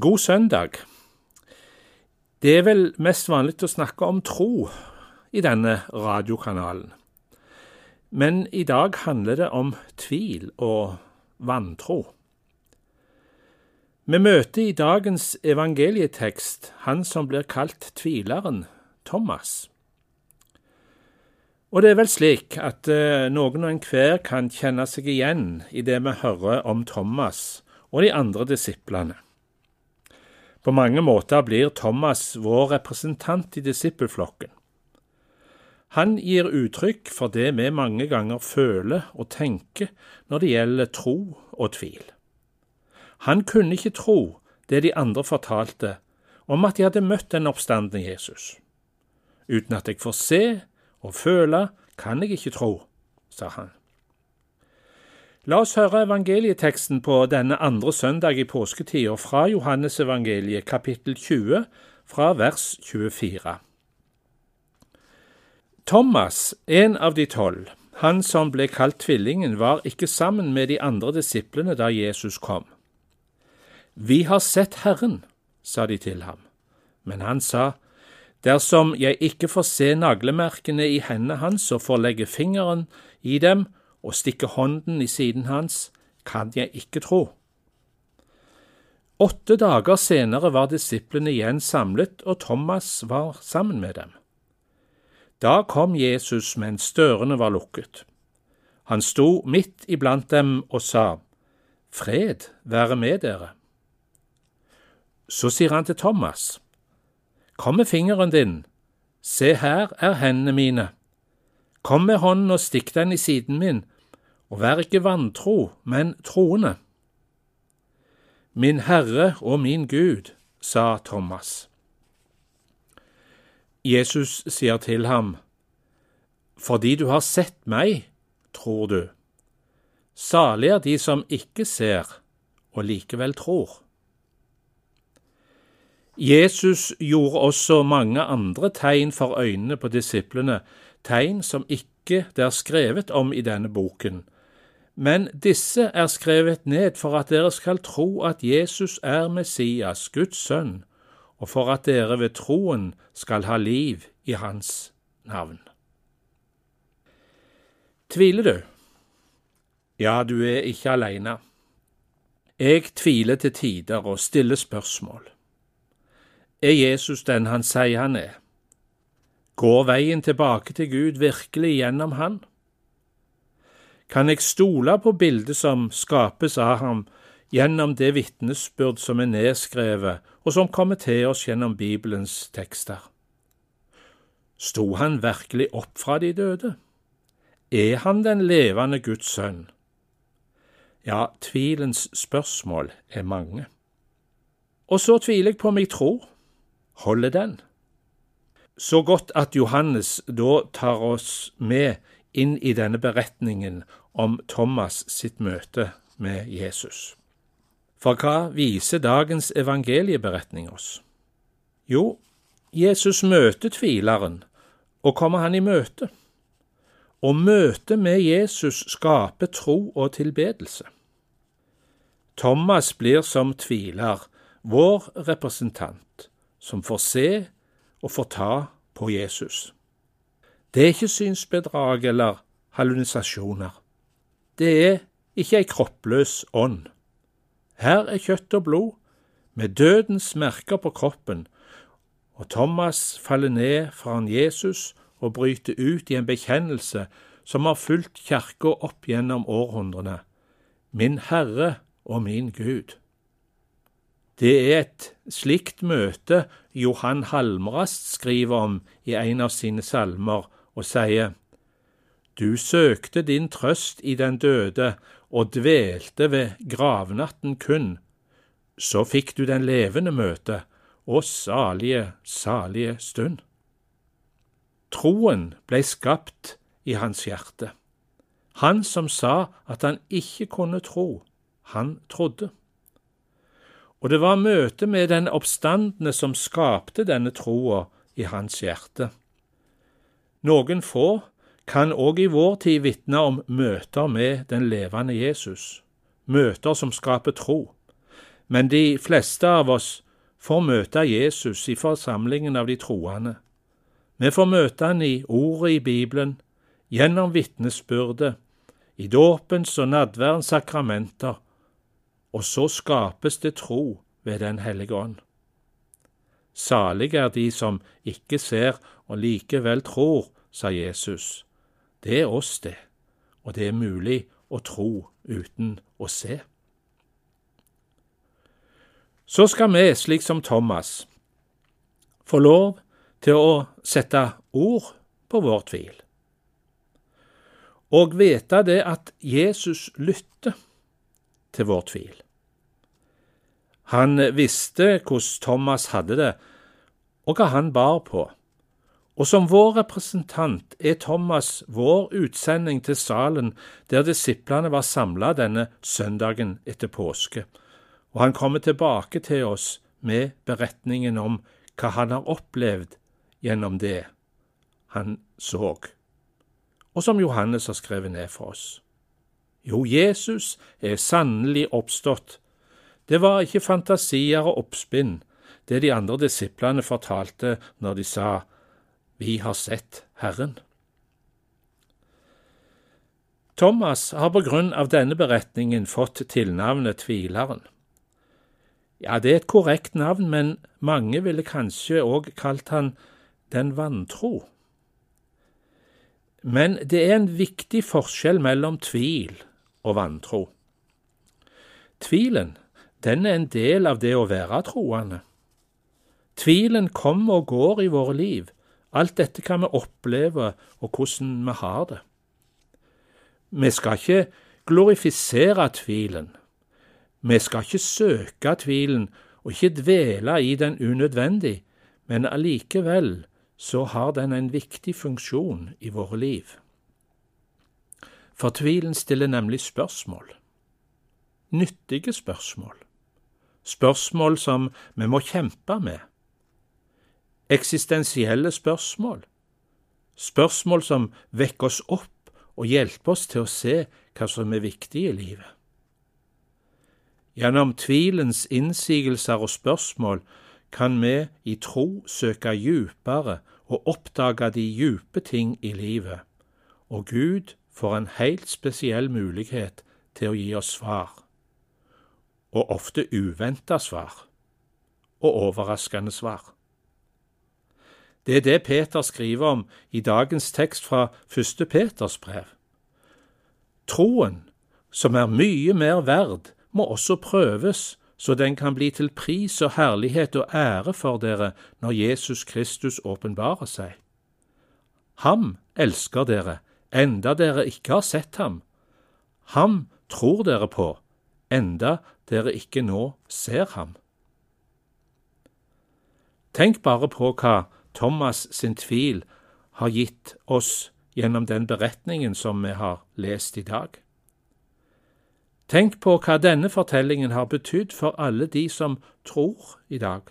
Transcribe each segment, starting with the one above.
God søndag. Det er vel mest vanlig å snakke om tro i denne radiokanalen. Men i dag handler det om tvil og vantro. Vi møter i dagens evangelietekst han som blir kalt tvileren, Thomas. Og det er vel slik at eh, noen og enhver kan kjenne seg igjen i det vi hører om Thomas og de andre disiplene. På mange måter blir Thomas vår representant i disippelflokken. Han gir uttrykk for det vi mange ganger føler og tenker når det gjelder tro og tvil. Han kunne ikke tro det de andre fortalte om at de hadde møtt den oppstandende Jesus. Uten at jeg får se og føle, kan jeg ikke tro, sa han. La oss høre evangelieteksten på denne andre søndag i påsketida fra Johannesevangeliet kapittel 20 fra vers 24. Thomas, en av de tolv, han som ble kalt Tvillingen, var ikke sammen med de andre disiplene da Jesus kom. Vi har sett Herren, sa de til ham, men han sa, Dersom jeg ikke får se naglemerkene i hendene hans og får legge fingeren i dem og stikke hånden i siden hans, kan jeg ikke tro. Åtte dager senere var disiplene igjen samlet, og Thomas var sammen med dem. Da kom Jesus mens dørene var lukket. Han sto midt iblant dem og sa, Fred være med dere. Så sier han til Thomas, Kom med fingeren din, se her er hendene mine. Kom med hånden og stikk den i siden min, og vær ikke vantro, men troende. Min Herre og min Gud, sa Thomas. Jesus sier til ham, Fordi du har sett meg, tror du. Salig er de som ikke ser og likevel tror. Jesus gjorde også mange andre tegn for øynene på disiplene, tegn som ikke det er skrevet om i denne boken, men disse er skrevet ned for at dere skal tro at Jesus er Messias, Guds sønn, og for at dere ved troen skal ha liv i hans navn. Tviler du? Ja, du er ikke alene. Jeg tviler til tider og stiller spørsmål. Er Jesus den han sier han er? Går veien tilbake til Gud virkelig gjennom han? Kan jeg stole på bildet som skapes av ham gjennom det vitnesbyrd som er nedskrevet, og som kommer til oss gjennom Bibelens tekster? Sto han virkelig opp fra de døde? Er han den levende Guds sønn? Ja, tvilens spørsmål er mange. Og så tviler jeg på om jeg tror. Holder den? Så godt at Johannes da tar oss med inn i denne beretningen om Thomas sitt møte med Jesus. For hva viser dagens evangelieberetning oss? Jo, Jesus møter tvileren, og kommer han i møte. Og møtet med Jesus skaper tro og tilbedelse. Thomas blir som tviler vår representant, som får se og får ta på Jesus. Det er ikke synsbedrag eller hallunisasjoner. Det er ikke ei kroppløs ånd. Her er kjøtt og blod, med dødens merker på kroppen, og Thomas faller ned foran Jesus og bryter ut i en bekjennelse som har fulgt kirka opp gjennom århundrene. Min Herre og min Gud. Det er et slikt møte Johan Halmrast skriver om i en av sine salmer, og sier, Du søkte din trøst i den døde og dvelte ved gravnatten kun. Så fikk du den levende møte, og salige, salige stund. Troen blei skapt i hans hjerte. Han som sa at han ikke kunne tro, han trodde. Og det var møtet med den oppstandende som skapte denne troa i hans hjerte. Noen få kan òg i vår tid vitne om møter med den levende Jesus, møter som skaper tro. men de fleste av oss får møte Jesus i forsamlingen av de troende. Vi får møte han i ordet i Bibelen, gjennom vitnesbyrdet, i dåpens og nadværens sakramenter, og så skapes det tro ved Den hellige ånd. Salige er de som ikke ser og likevel tror, sa Jesus. Det er oss, det, og det er mulig å tro uten å se. Så skal vi, slik som Thomas, få lov til å sette ord på vår tvil, og vite det at Jesus lytter til vår tvil. Han visste hvordan Thomas hadde det, og hva han bar på. Og som vår representant er Thomas vår utsending til salen der disiplene var samla denne søndagen etter påske, og han kommer tilbake til oss med beretningen om hva han har opplevd gjennom det han så, og som Johannes har skrevet ned for oss. Jo, Jesus er sannelig oppstått. Det var ikke fantasier og oppspinn, det de andre disiplene fortalte når de sa vi har sett Herren. Thomas har på grunn av denne beretningen fått tilnavnet Tvileren. Ja, det er et korrekt navn, men mange ville kanskje òg kalt han Den vantro. Men det er en viktig forskjell mellom tvil og vantro. Tvilen, den er en del av det å være troende. Tvilen kommer og går i våre liv, Alt dette kan vi oppleve, og hvordan vi har det. Vi skal ikke glorifisere tvilen. Vi skal ikke søke tvilen og ikke dvele i den unødvendig, men allikevel så har den en viktig funksjon i våre liv. For tvilen stiller nemlig spørsmål. Nyttige spørsmål. Spørsmål som vi må kjempe med eksistensielle spørsmål, spørsmål som vekker oss opp og hjelper oss til å se hva som er viktig i livet. Gjennom tvilens innsigelser og spørsmål kan vi i tro søke djupere og oppdage de djupe ting i livet, og Gud får en helt spesiell mulighet til å gi oss svar, og ofte uventa svar, og overraskende svar. Det er det Peter skriver om i dagens tekst fra første Peters brev. Troen, som er mye mer verd, må også prøves, så den kan bli til pris og herlighet og ære for dere når Jesus Kristus åpenbarer seg. Ham elsker dere, enda dere ikke har sett ham. Ham tror dere på, enda dere ikke nå ser ham. Tenk bare på hva Thomas sin tvil har gitt oss gjennom den beretningen som vi har lest i dag. Tenk på hva denne fortellingen har betydd for alle de som tror i dag.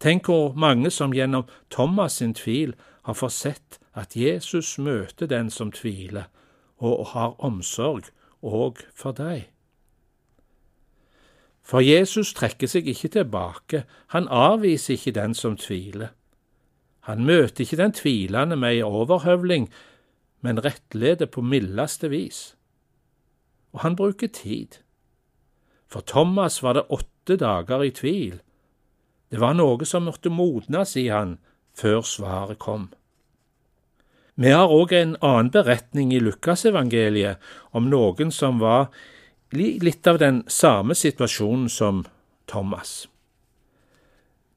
Tenk hvor mange som gjennom Thomas sin tvil har fått sett at Jesus møter den som tviler, og har omsorg òg for deg. For Jesus trekker seg ikke tilbake, han avviser ikke den som tviler. Han møter ikke den tvilende med ei overhøvling, men rettleder på mildeste vis. Og han bruker tid. For Thomas var det åtte dager i tvil. Det var noe som måtte modnes i han før svaret kom. Vi har òg en annen beretning i Lukasevangeliet om noen som var litt av den samme situasjonen som Thomas.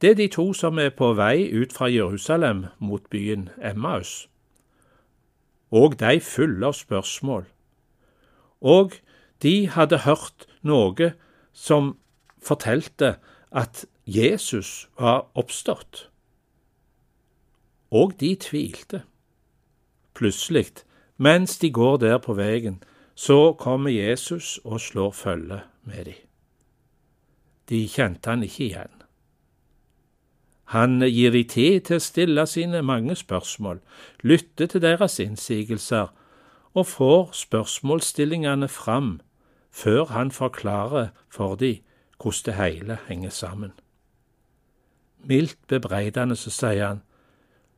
Det er de to som er på vei ut fra Jerusalem mot byen Emmaus. Og de fulle av spørsmål. Og de hadde hørt noe som fortalte at Jesus var oppstått. Og de tvilte. Plutselig, mens de går der på veien, så kommer Jesus og slår følge med dem. De kjente han ikke igjen. Han gir de tid til å stille sine mange spørsmål, lytte til deres innsigelser og får spørsmålsstillingene fram før han forklarer for dem hvordan det hele henger sammen. Mildt bebreidende så sier han,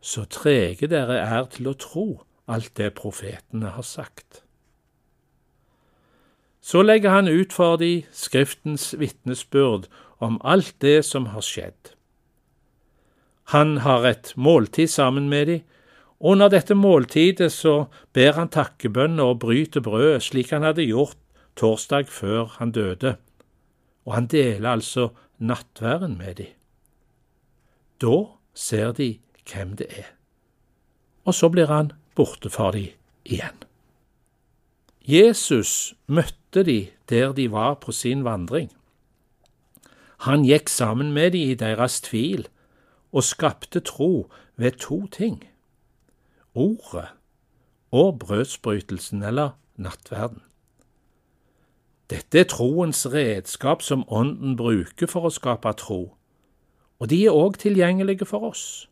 så trege dere er til å tro alt det profetene har sagt. Så legger han ut for de Skriftens vitnesbyrd om alt det som har skjedd. Han har et måltid sammen med de, og under dette måltidet så ber han takkebønner og bryter brødet, slik han hadde gjort torsdag før han døde, og han deler altså nattværen med de. Da ser de hvem det er, og så blir han borte for de igjen. Jesus møtte de der de var på sin vandring. Han gikk sammen med de i deres tvil og skapte tro ved to ting ordet og brødsbrytelsen eller nattverden. Dette er troens redskap som Ånden bruker for å skape tro, og de er òg tilgjengelige for oss.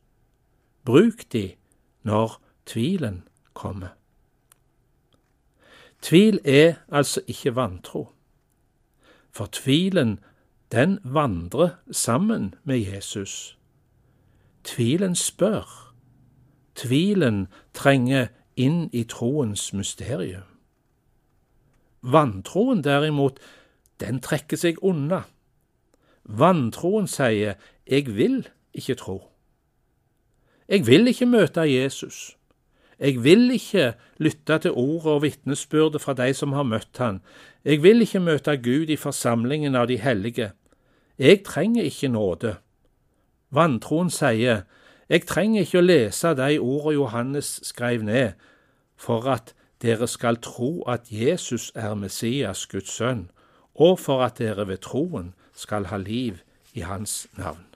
Bruk de når tvilen kommer. Tvil er altså ikke vantro, for tvilen den vandrer sammen med Jesus. Tvilen spør, Tvilen trenger inn i troens mysterium. Vantroen derimot, den trekker seg unna. Vantroen sier 'jeg vil ikke tro'. Jeg vil ikke møte Jesus. Jeg vil ikke lytte til ordet og vitnesbyrdet fra de som har møtt han. Jeg vil ikke møte Gud i forsamlingen av de hellige. Jeg trenger ikke nåde. Vantroen sier jeg trenger ikke å lese de ordene Johannes skrev ned, for at dere skal tro at Jesus er Messias, Guds sønn, og for at dere ved troen skal ha liv i hans navn.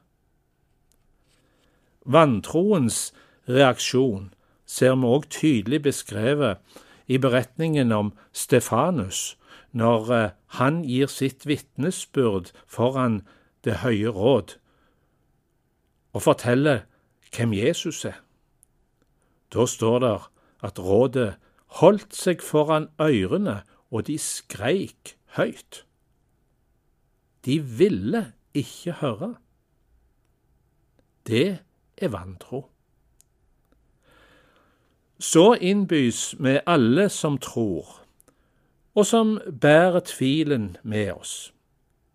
Vantroens reaksjon ser vi òg tydelig beskrevet i beretningen om Stefanus, når eh, han gir sitt vitnesbyrd foran Det høye råd, og forteller hvem Jesus er. Da står det at rådet holdt seg foran ørene, og de skreik høyt. De ville ikke høre. Det er vantro. Så innbys vi alle som tror, og som bærer tvilen med oss.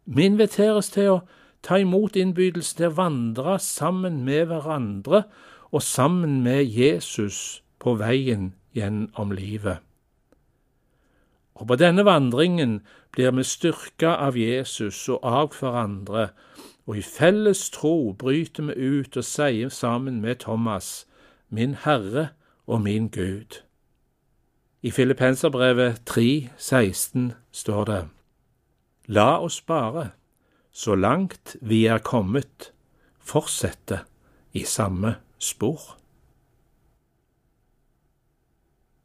Vi inviteres til å ta imot innbydelsen til å vandre sammen med hverandre og sammen med Jesus på veien gjennom livet. Og på denne vandringen blir vi styrka av Jesus og av hverandre, og i felles tro bryter vi ut og sier sammen med Thomas, min Herre og min Gud. I Filippenserbrevet 3,16 står det, La oss bare så langt vi er kommet, fortsette i samme spor.